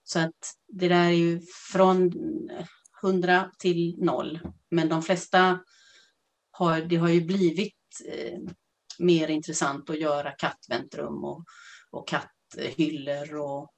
Så att det där är ju från 100 till noll. Men de flesta har, det har ju blivit eh, mer intressant att göra kattväntrum och, och katthyllor och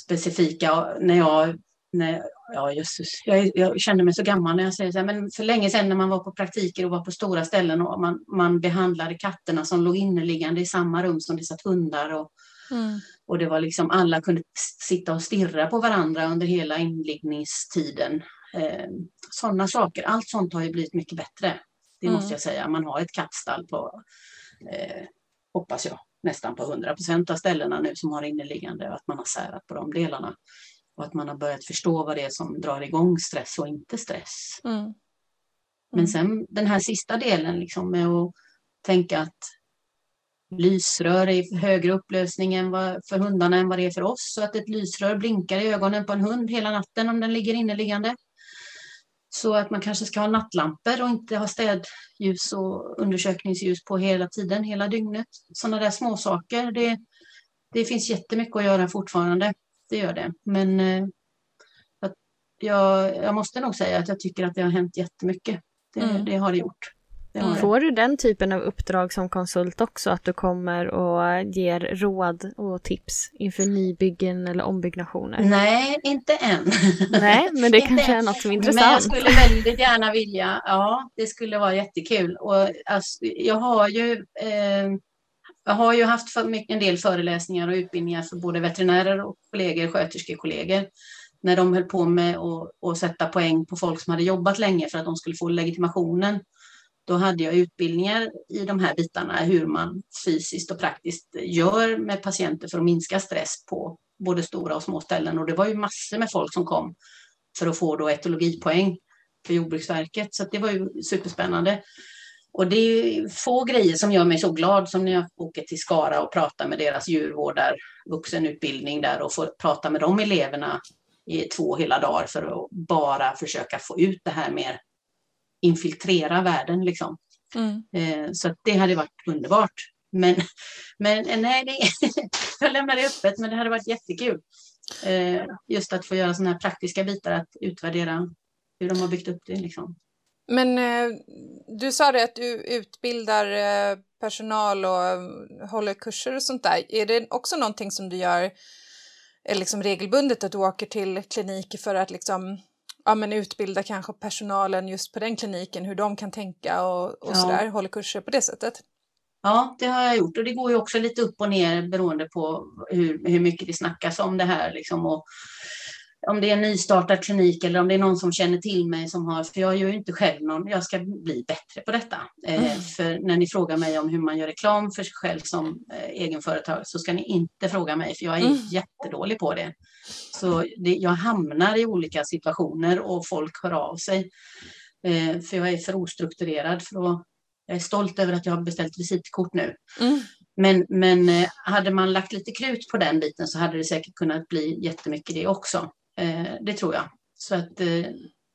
specifika. När jag Nej, ja, jösses. Jag, jag, känner mig så gammal när jag säger så här, men för länge sedan när man var på praktiker och var på stora ställen och man, man behandlade katterna som låg inneliggande i samma rum som det satt hundar och, mm. och det var liksom alla kunde sitta och stirra på varandra under hela inliggningstiden. Eh, Sådana saker, allt sånt har ju blivit mycket bättre. Det Mm. måste jag säga. Man har ett kattstall på, eh, hoppas jag, nästan på 100 procent av ställena nu som har inneliggande och att man har särat på de delarna. Och att man har börjat förstå vad det är som drar igång stress och inte stress. Mm. Men sen den här sista delen liksom med att tänka att lysrör är i högre upplösning än vad, för hundarna än vad det är för oss. Så att ett lysrör blinkar i ögonen på en hund hela natten om den ligger inneliggande. Så att man kanske ska ha nattlampor och inte ha städljus och undersökningsljus på hela tiden, hela dygnet. Sådana där små saker. Det, det finns jättemycket att göra fortfarande. Det gör det. Men eh, att jag, jag måste nog säga att jag tycker att det har hänt jättemycket. Det, Mm. det har det gjort. Det har det. Får du den typen av uppdrag som konsult också? Att du kommer och ger råd och tips inför nybyggen eller ombyggnationer? Nej, inte än. Nej, men det kanske är något som är Men jag intressant. skulle väldigt gärna vilja, ja, det skulle vara jättekul. Och alltså, jag har ju eh, jag har ju haft en del föreläsningar och utbildningar för både veterinärer och kollegor, sköterskekollegor, när de höll på med att, att sätta poäng på folk som hade jobbat länge för att de skulle få legitimationen. Då hade jag utbildningar i de här bitarna, hur man fysiskt och praktiskt gör med patienter för att minska stress på både stora och små ställen. Och det var ju massor med folk som kom för att få då etologipoäng för Jordbruksverket. Så att det var ju superspännande. Och det är få grejer som gör mig så glad som när jag åker till Skara och pratar med deras djurvårdar, vuxenutbildning där och får prata med de eleverna i två hela dagar för att bara försöka få ut det här mer infiltrera världen liksom. Mm. Eh, så det hade varit underbart. Men, men eh, nej, det, jag lämnar det öppet, men det hade varit jättekul. Eh, just att få göra sådana här praktiska bitar, att utvärdera hur de har byggt upp det. Liksom. Men eh, du sa det att du utbildar eh, personal och eh, håller kurser och sånt där. Är det också någonting som du gör liksom regelbundet att du åker till kliniker för att liksom ja, men utbilda kanske personalen just på den kliniken, hur de kan tänka och, och Ja. sådär, håller kurser på det sättet? Ja, det har jag gjort och det går ju också lite upp och ner beroende på hur, hur mycket det snackas om det här. Liksom, och om det är en nystartad klinik eller om det är någon som känner till mig som har, för jag gör ju inte själv någon, jag ska bli bättre på detta. Eh, Mm. För när ni frågar mig om hur man gör reklam för sig själv som eh, egenföretag så ska ni inte fråga mig för jag är Mm. jättedålig på det. Så det, jag hamnar i olika situationer och folk hör av sig. Eh, för jag är för ostrukturerad för att jag är stolt över att jag har beställt visitkort nu. Mm. Men, men eh, hade man lagt lite krut på den biten så hade det säkert kunnat bli jättemycket det också. Eh, det tror jag. Så att eh,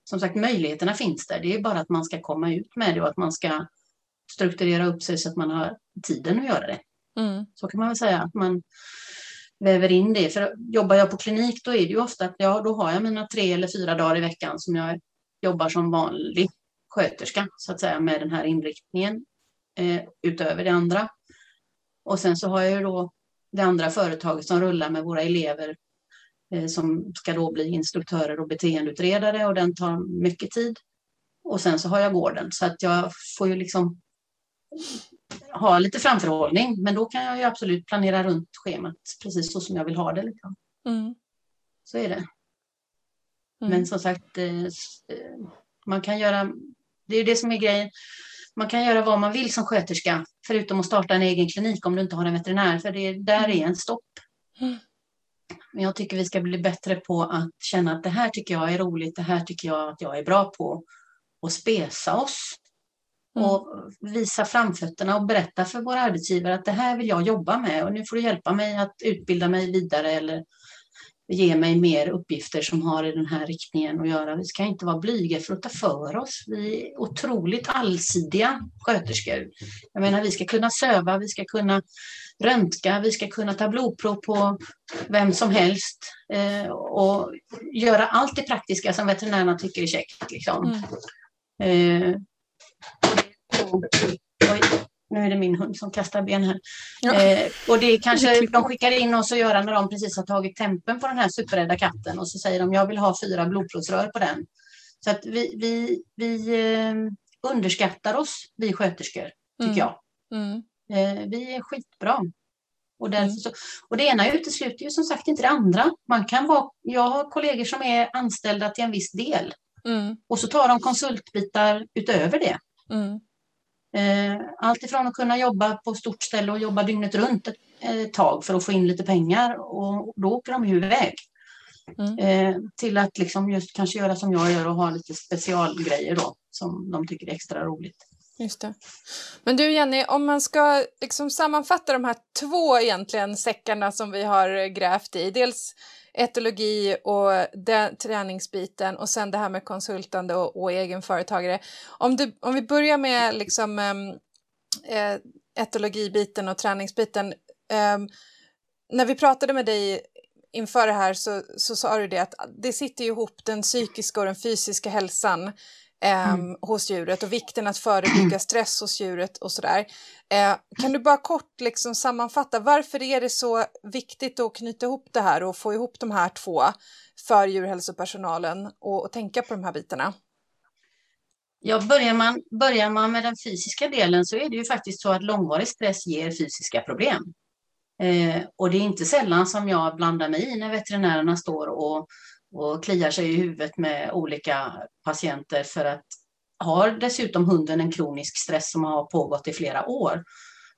som sagt möjligheterna finns där. Det är bara att man ska komma ut med det och att man ska strukturera upp sig så att man har tiden att göra det. Mm. Så kan man väl säga att man väver in det. För jobbar jag på klinik då är det ju ofta att ja, då har jag mina tre eller fyra dagar i veckan som jag jobbar som vanlig sköterska så att säga med den här inriktningen eh, utöver det andra. Och sen så har jag ju då det andra företaget som rullar med våra elever som ska då bli instruktörer och beteendeutredare och den tar mycket tid. Och sen så har jag gården så att jag får ju liksom ha lite framförhållning men då kan jag ju absolut planera runt schemat precis så som jag vill ha det. Liksom. Mm. Så är det. Mm. Men som sagt, eh, eh, man kan göra, det är det som är grejen, man kan göra vad man vill som sköterska, förutom att starta en egen klinik om du inte har en veterinär, för det där är en stopp. Men jag tycker vi ska bli bättre på att känna att det här tycker jag är roligt, det här tycker jag att jag är bra på, och spesa oss. Mm. Och visa framfötterna och berätta för våra arbetsgivare att det här vill jag jobba med och nu får du hjälpa mig att utbilda mig vidare eller ge mig mer uppgifter som har i den här riktningen att göra. Vi ska inte vara blyga för att ta för oss. Vi är otroligt allsidiga sköterskor. Jag menar, vi ska kunna söva, vi ska kunna röntga, vi ska kunna ta blodprov på vem som helst eh, och göra allt det praktiska som veterinärerna tycker är käckt. Liksom. Mm. Eh, oj, nu är det min hund som kastar ben här. Ja. Eh, och det kanske de skickar in oss att göra när de precis har tagit tempen på den här superrädda katten och så säger de jag vill ha fyra blodprovsrör på den. Så att vi, vi, vi eh, underskattar oss, vi sköterskor, tycker Mm. jag. Mm. Eh, vi är skitbra. Och, därför Mm. så, och det ena utesluter ju som sagt inte det andra. Man kan vara, jag har kollegor som är anställda till en viss del Mm. Och så tar de konsultbitar utöver det. Mm. Eh, allt ifrån att kunna jobba på stort ställe och jobba dygnet runt ett, tag för att få in lite pengar och då åker de ju iväg. Mm. Eh, till att liksom just kanske göra som jag gör och ha lite specialgrejer då som de tycker är extra roligt. Just det. Men du Jenny, om man ska liksom sammanfatta de här två egentligen säckarna som vi har eh, grävt i. Dels etologi och den, träningsbiten och sen det här med konsultande och, och egenföretagare. Om, du, om vi börjar med liksom ehm, eh, etologibiten och träningsbiten. Eh, när vi pratade med dig inför det här så, så sa du det att det sitter ihop den psykiska och den fysiska hälsan eh, mm. hos djuret och vikten att förebygga stress hos djuret och sådär. Eh, kan du bara kort liksom sammanfatta varför är det så viktigt att knyta ihop det här och få ihop de här två för djurhälsopersonalen och, och tänka på de här bitarna? Ja, börjar man, börjar man med den fysiska delen så är det ju faktiskt så att långvarig stress ger fysiska problem. Eh, och det är inte sällan som jag blandar mig i när veterinärerna står och och kliar sig i huvudet med olika patienter för att har dessutom hunden en kronisk stress som har pågått i flera år,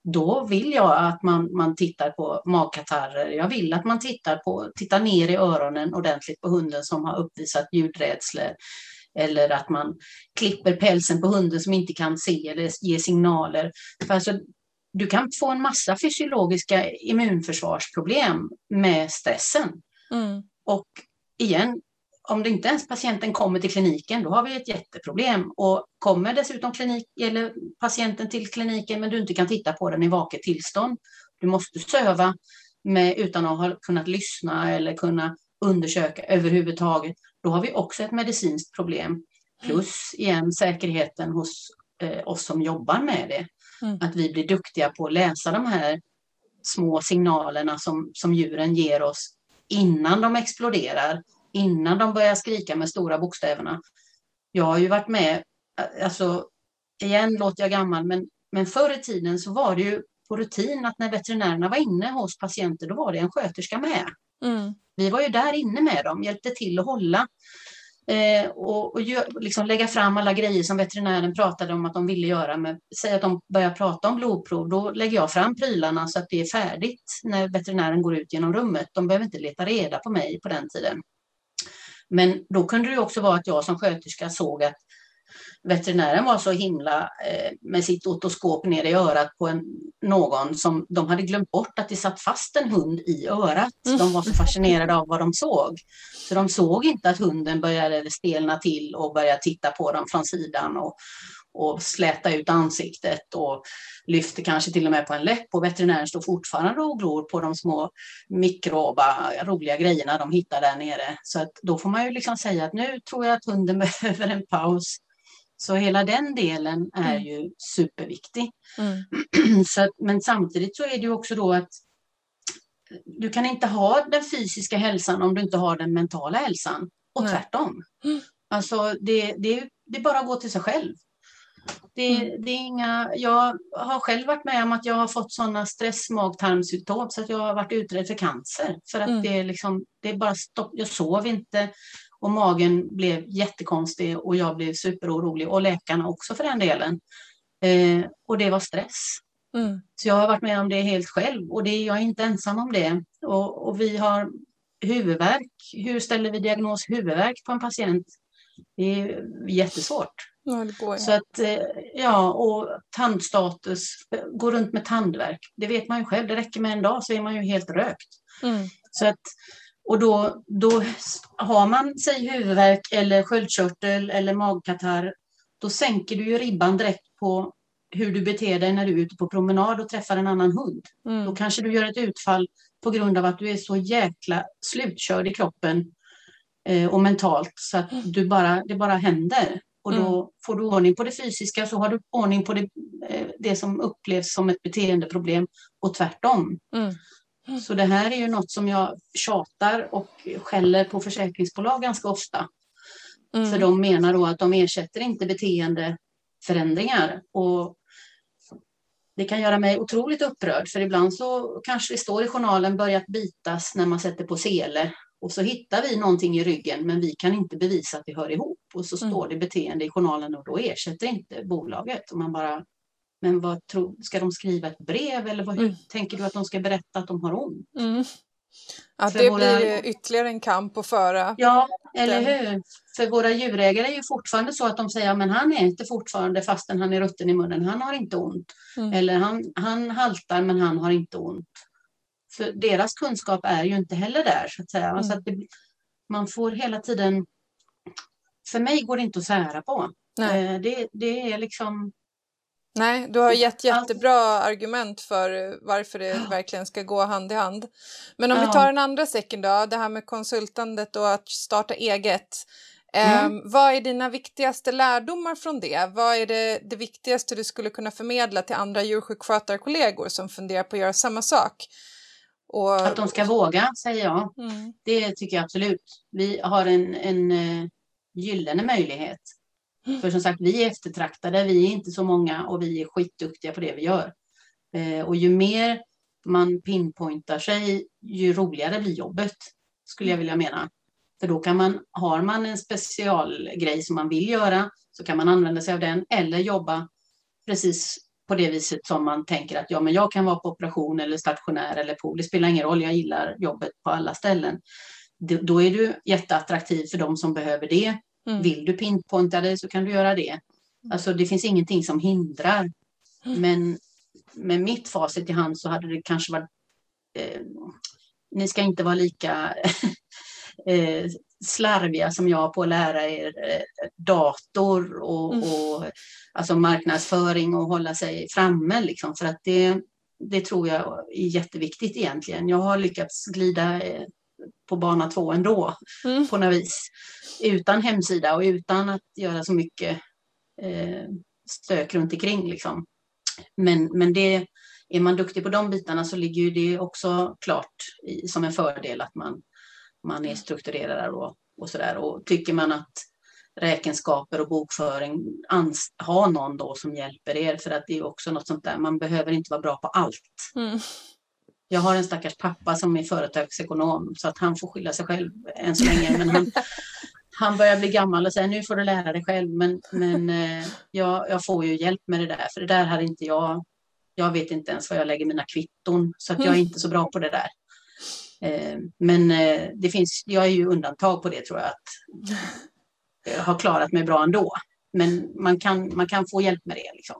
då vill jag att man, man tittar på magkatarrer. Jag vill att man tittar, på, tittar ner i öronen ordentligt på hunden som har uppvisat ljudrädslor. Eller att man klipper pälsen på hunden som inte kan se eller ge signaler. För alltså, du kan få en massa fysiologiska immunförsvarsproblem med stressen. Mm. Och igen, om det inte ens patienten kommer till kliniken, då har vi ett jätteproblem. Och kommer dessutom klinik, eller patienten till kliniken men du inte kan titta på den i vaket tillstånd, du måste söva med, utan att ha kunnat lyssna eller kunna undersöka överhuvudtaget, då har vi också ett medicinskt problem. Plus igen säkerheten hos eh, oss som jobbar med det. Mm. Att vi blir duktiga på att läsa de här små signalerna som, som djuren ger oss innan de exploderar, innan de börjar skrika med stora bokstäverna. Jag har ju varit med, alltså igen låter jag gammal, men, men förr i tiden så var det ju på rutin att när veterinärerna var inne hos patienter, då var det en sköterska med. Mm. Vi var ju där inne med dem, hjälpte till att hålla Eh, och, och gör, liksom lägga fram alla grejer som veterinären pratade om att de ville göra. men säg att de börjar prata om blodprov, då lägger jag fram prylarna så att det är färdigt när veterinären går ut genom rummet. De behöver inte leta reda på mig på den tiden. Men då kunde det också vara att jag som sköterska såg att veterinären var så himla eh, med sitt otoskop ner i örat på en, någon som de hade glömt bort att det satt fast en hund i örat. Mm. De var så fascinerade av vad de såg. Så de såg inte att hunden började stelna till och började titta på dem från sidan och, och släta ut ansiktet och lyfter kanske till och med på en läpp och veterinären står fortfarande och glor på de små mikroba roliga grejerna de hittar där nere. Så att då får man ju liksom säga att nu tror jag att hunden behöver en paus. Så hela den delen är mm. ju superviktig. Mm. Så men samtidigt så är det ju också då att du kan inte ha den fysiska hälsan om du inte har den mentala hälsan. Och Nej. tvärtom. Mm. Alltså det, det, det är bara att gå till sig själv. Det, mm. det, är inga, jag har själv varit med om att jag har fått sådana stress-magtarmssymptom så att jag har varit utredd för cancer. För att mm. det, är liksom, det är bara stopp. Jag sov inte och magen blev jättekonstig och jag blev superorolig och läkarna också för den delen. Eh, och det var stress. Mm. Så jag har varit med om det helt själv och det, jag är inte ensam om det. Och, och vi har huvudvärk. Hur ställer vi diagnos huvudvärk på en patient? Det är jättesvårt. Ja, går, ja. Så att, eh, ja, och tandstatus, gå runt med tandvärk. Det vet man ju själv, det räcker med en dag så är man ju helt rökt. Mm. Så att, och då, då har man, säg huvudvärk eller sköldkörtel eller magkatarr, då sänker du ju ribban direkt på hur du beter dig när du är ute på promenad och träffar en annan hund. Mm. Då kanske du gör ett utfall på grund av att du är så jäkla slutkörd i kroppen eh, och mentalt så att du bara, det bara händer. Och då mm. får du ordning på det fysiska så har du ordning på det, eh, det som upplevs som ett beteendeproblem och tvärtom. Mm. Så det här är ju något som jag tjatar och skäller på försäkringsbolag ganska ofta. Mm. För de menar då att de ersätter inte beteendeförändringar. Och det kan göra mig otroligt upprörd för ibland så kanske det står i journalen börjat bitas när man sätter på sele och så hittar vi någonting i ryggen men vi kan inte bevisa att det hör ihop och så mm. står det beteende i journalen och då ersätter inte bolaget. Och man bara, men vad tror, ska de skriva ett brev eller vad, hur mm. tänker du att de ska berätta att de har ont? Mm. Ja, det våra... blir ytterligare en kamp att föra. Ja, eller hur? För våra djurägare är ju fortfarande så att de säger men han äter fortfarande fastän han är rutten i munnen. Han har inte ont. Mm. Eller han, han haltar men han har inte ont. För deras kunskap är ju inte heller där så att säga. Mm. Så att det, man får hela tiden... För mig går det inte att sära på. Eh, det, det är liksom Nej, du har gett jättebra argument för varför det verkligen ska gå hand i hand. Men om ja. vi tar den andra säcken då, det här med konsultandet och att starta eget. Mm. Um, vad är dina viktigaste lärdomar från det? Vad är det, det viktigaste du skulle kunna förmedla till andra djursjukskötarkollegor som funderar på att göra samma sak? Och... Att de ska våga, säger jag. Mm. Det tycker jag absolut. Vi har en, en uh, gyllene möjlighet för som sagt, vi är eftertraktade, vi är inte så många och vi är skitduktiga på det vi gör. Eh, och ju mer man pinpointar sig, ju roligare blir jobbet, skulle jag vilja mena. För då kan man, har man en specialgrej som man vill göra, så kan man använda sig av den eller jobba precis på det viset som man tänker att ja, men jag kan vara på operation eller stationär eller pool. Det spelar ingen roll, jag gillar jobbet på alla ställen. Då är du jätteattraktiv för de som behöver det Mm. Vill du pinpointa dig så kan du göra det. Alltså det finns ingenting som hindrar. Mm. Men med mitt facit i hand så hade det kanske varit... Eh, ni ska inte vara lika eh, slarviga som jag på att lära er eh, dator och, mm. och alltså marknadsföring och hålla sig framme. Liksom, för att det, det tror jag är jätteviktigt egentligen. Jag har lyckats glida eh, på bana två ändå mm. på något vis. Utan hemsida och utan att göra så mycket eh, stök runt omkring. Liksom. Men, men det, är man duktig på de bitarna så ligger ju det också klart i, som en fördel att man, man är strukturerad och, och sådär. Och tycker man att räkenskaper och bokföring, ha någon då som hjälper er för att det är också något sånt där, man behöver inte vara bra på allt. Mm. Jag har en stackars pappa som är företagsekonom så att han får skylla sig själv än så länge. Men han, han börjar bli gammal och säger nu får du lära dig själv. Men, men eh, jag, jag, får ju hjälp med det där för det där hade inte jag. Jag vet inte ens var jag lägger mina kvitton så att jag är inte så bra på det där. Eh, men eh, det finns, jag är ju undantag på det tror jag att jag har klarat mig bra ändå. Men man kan, man kan få hjälp med det. Liksom.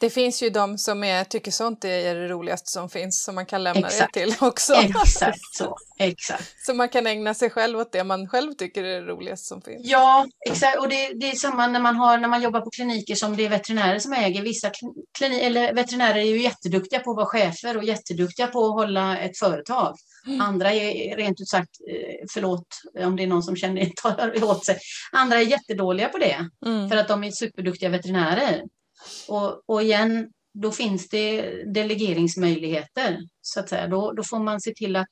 Det finns ju de som är, tycker sånt är det roligaste som finns som man kan lämna exakt. det till också. Exakt så. Exakt. Så man kan ägna sig själv åt det man själv tycker är det roligaste som finns. Ja, exakt. Och det, det är samma när man, har, när man jobbar på kliniker som det är veterinärer som äger. Vissa klinik, eller veterinärer är ju jätteduktiga på att vara chefer och jätteduktiga på att hålla ett företag. Mm. Andra är rent ut sagt, eh, förlåt om det är någon som känner tar åt sig, andra är jättedåliga på det. Mm. För att de är superduktiga veterinärer. Och, och igen, då finns det delegeringsmöjligheter. Så att säga. Då, då får man se till att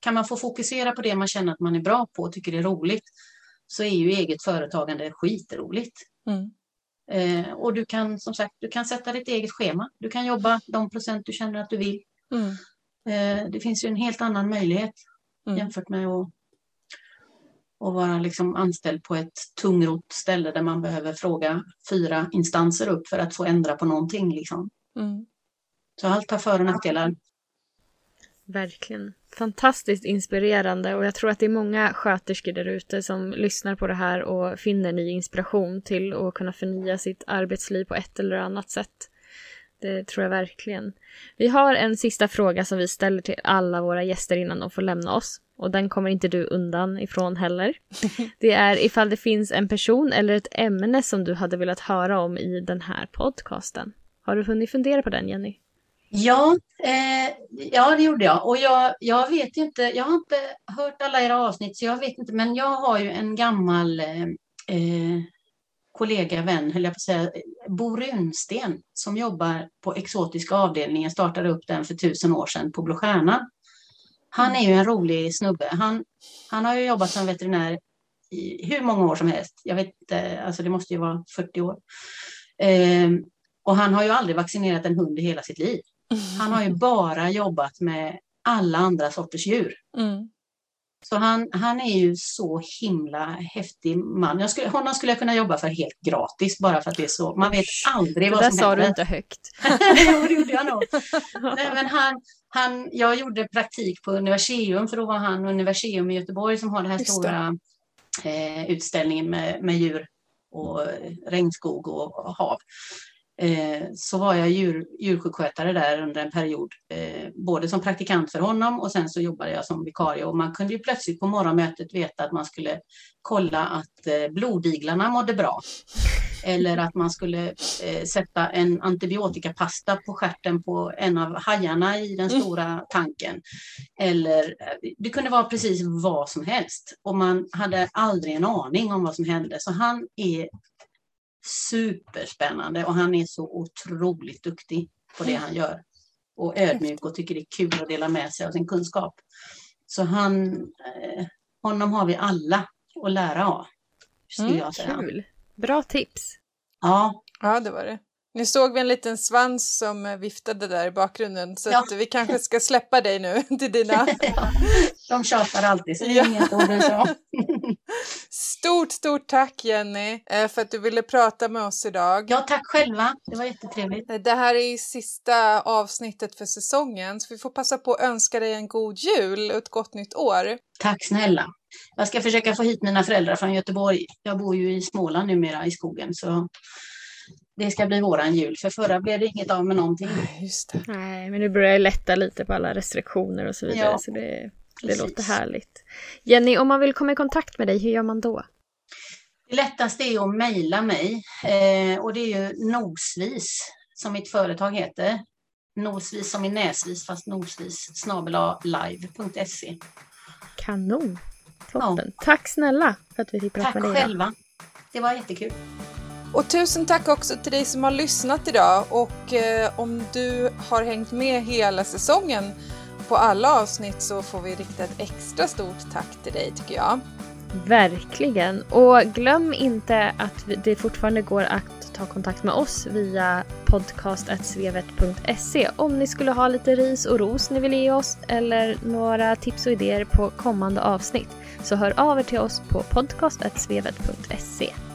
kan man få fokusera på det man känner att man är bra på och tycker det är roligt så är ju eget företagande skitroligt. Mm. Eh, och du kan som sagt du kan sätta ditt eget schema. Du kan jobba de procent du känner att du vill. Mm. Eh, det finns ju en helt annan möjlighet mm. jämfört med att och vara liksom anställd på ett tungrot ställe där man behöver fråga fyra instanser upp för att få ändra på någonting. Liksom. Mm. Så allt har för och nackdelar. Verkligen. Fantastiskt inspirerande och jag tror att det är många sköterskor där ute som lyssnar på det här och finner ny inspiration till att kunna förnya sitt arbetsliv på ett eller annat sätt. Det tror jag verkligen. Vi har en sista fråga som vi ställer till alla våra gäster innan de får lämna oss. Och den kommer inte du undan ifrån heller. Det är ifall det finns en person eller ett ämne som du hade velat höra om i den här podcasten. Har du hunnit fundera på den, Jenny? Ja, eh, ja det gjorde jag. Och jag, jag vet inte, jag har inte hört alla era avsnitt, så jag vet inte, men jag har ju en gammal eh, eh kollega, vän, höll jag på att säga, Bo Runsten, som jobbar på exotiska avdelningen, startade upp den för tusen år sedan på Blå Stjärnan. Han är ju en rolig snubbe. Han, han har ju jobbat som veterinär i hur många år som helst. Jag vet inte, alltså det måste ju vara 40 år. Eh, och han har ju aldrig vaccinerat en hund i hela sitt liv. Han har ju bara jobbat med alla andra sorters djur. Mm. Så han, han är ju så himla häftig man. Jag skulle, honom skulle jag kunna jobba för helt gratis bara för att det är så. Man vet aldrig vad som händer. Det där sa du inte högt. jo, det gjorde jag nog. Nej, men han, han, jag gjorde praktik på Universium för då var han Universium i Göteborg som har den här Just stora eh, utställningen med, med djur och regnskog och hav. Eh, så var jag djur, djursjukskötare där under en period, eh, både som praktikant för honom och sen så jobbade jag som vikarie och man kunde ju plötsligt på morgonmötet veta att man skulle kolla att eh, blodiglarna mådde bra. Eller att man skulle sätta en antibiotikapasta på skärten på en av hajarna i den mm. stora tanken. Eller det kunde vara precis vad som helst och man hade aldrig en aning om vad som hände. Så han är superspännande och han är så otroligt duktig på det han gör. Och ödmjuk och tycker det är kul att dela med sig av sin kunskap. Så han, eh, honom har vi alla att lära av. Mm, jag säga. Kul. Bra tips. Ja. Ja, det var det. Nu såg vi en liten svans som viftade där i bakgrunden så ja. att vi kanske ska släppa dig nu till dina... ja, de tjatar alltid så det är inget ord så. Stort, stort tack Jenny eh, för att du ville prata med oss idag. Ja, tack själva. Det var jättetrevligt. Eh, det här är sista avsnittet för säsongen så vi får passa på att önska dig en god jul och ett gott nytt år. Tack snälla. Jag ska försöka få hit mina föräldrar från Göteborg. Jag bor ju i Småland numera i skogen så det ska bli våran jul. För förra blev det inget av med någonting. Just det. Nej, men nu börjar det lätta lite på alla restriktioner och så vidare. Ja, så det, det låter härligt. Jenny, om man vill komma i kontakt med dig, hur gör man då? Det lättaste är att mejla mig. Eh, och det är ju nosvis, som mitt företag heter. Nosvis som i näsvis, fast nosvis live.se. Kanon! Toppen. Ja. Tack snälla för att vi fick prata med dig. Tack själva. Det var jättekul. Och tusen tack också till dig som har lyssnat idag och eh, om du har hängt med hela säsongen på alla avsnitt så får vi rikta ett extra stort tack till dig tycker jag. Verkligen! Och glöm inte att det fortfarande går att ta kontakt med oss via podcast.svevet.se om ni skulle ha lite ris och ros ni vill ge oss eller några tips och idéer på kommande avsnitt. Så hör av er till oss på podcast.svevet.se.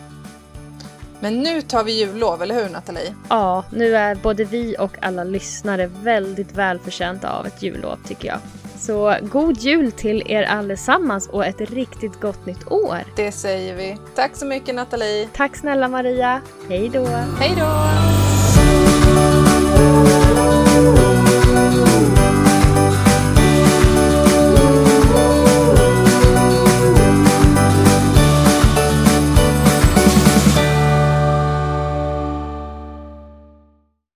Men nu tar vi jullov, eller hur Nathalie? Ja, nu är både vi och alla lyssnare väldigt välförtjänta av ett jullov tycker jag. Så god jul till er allesammans och ett riktigt gott nytt år! Det säger vi. Tack så mycket Nathalie! Tack snälla Maria! Hej då! Hej då!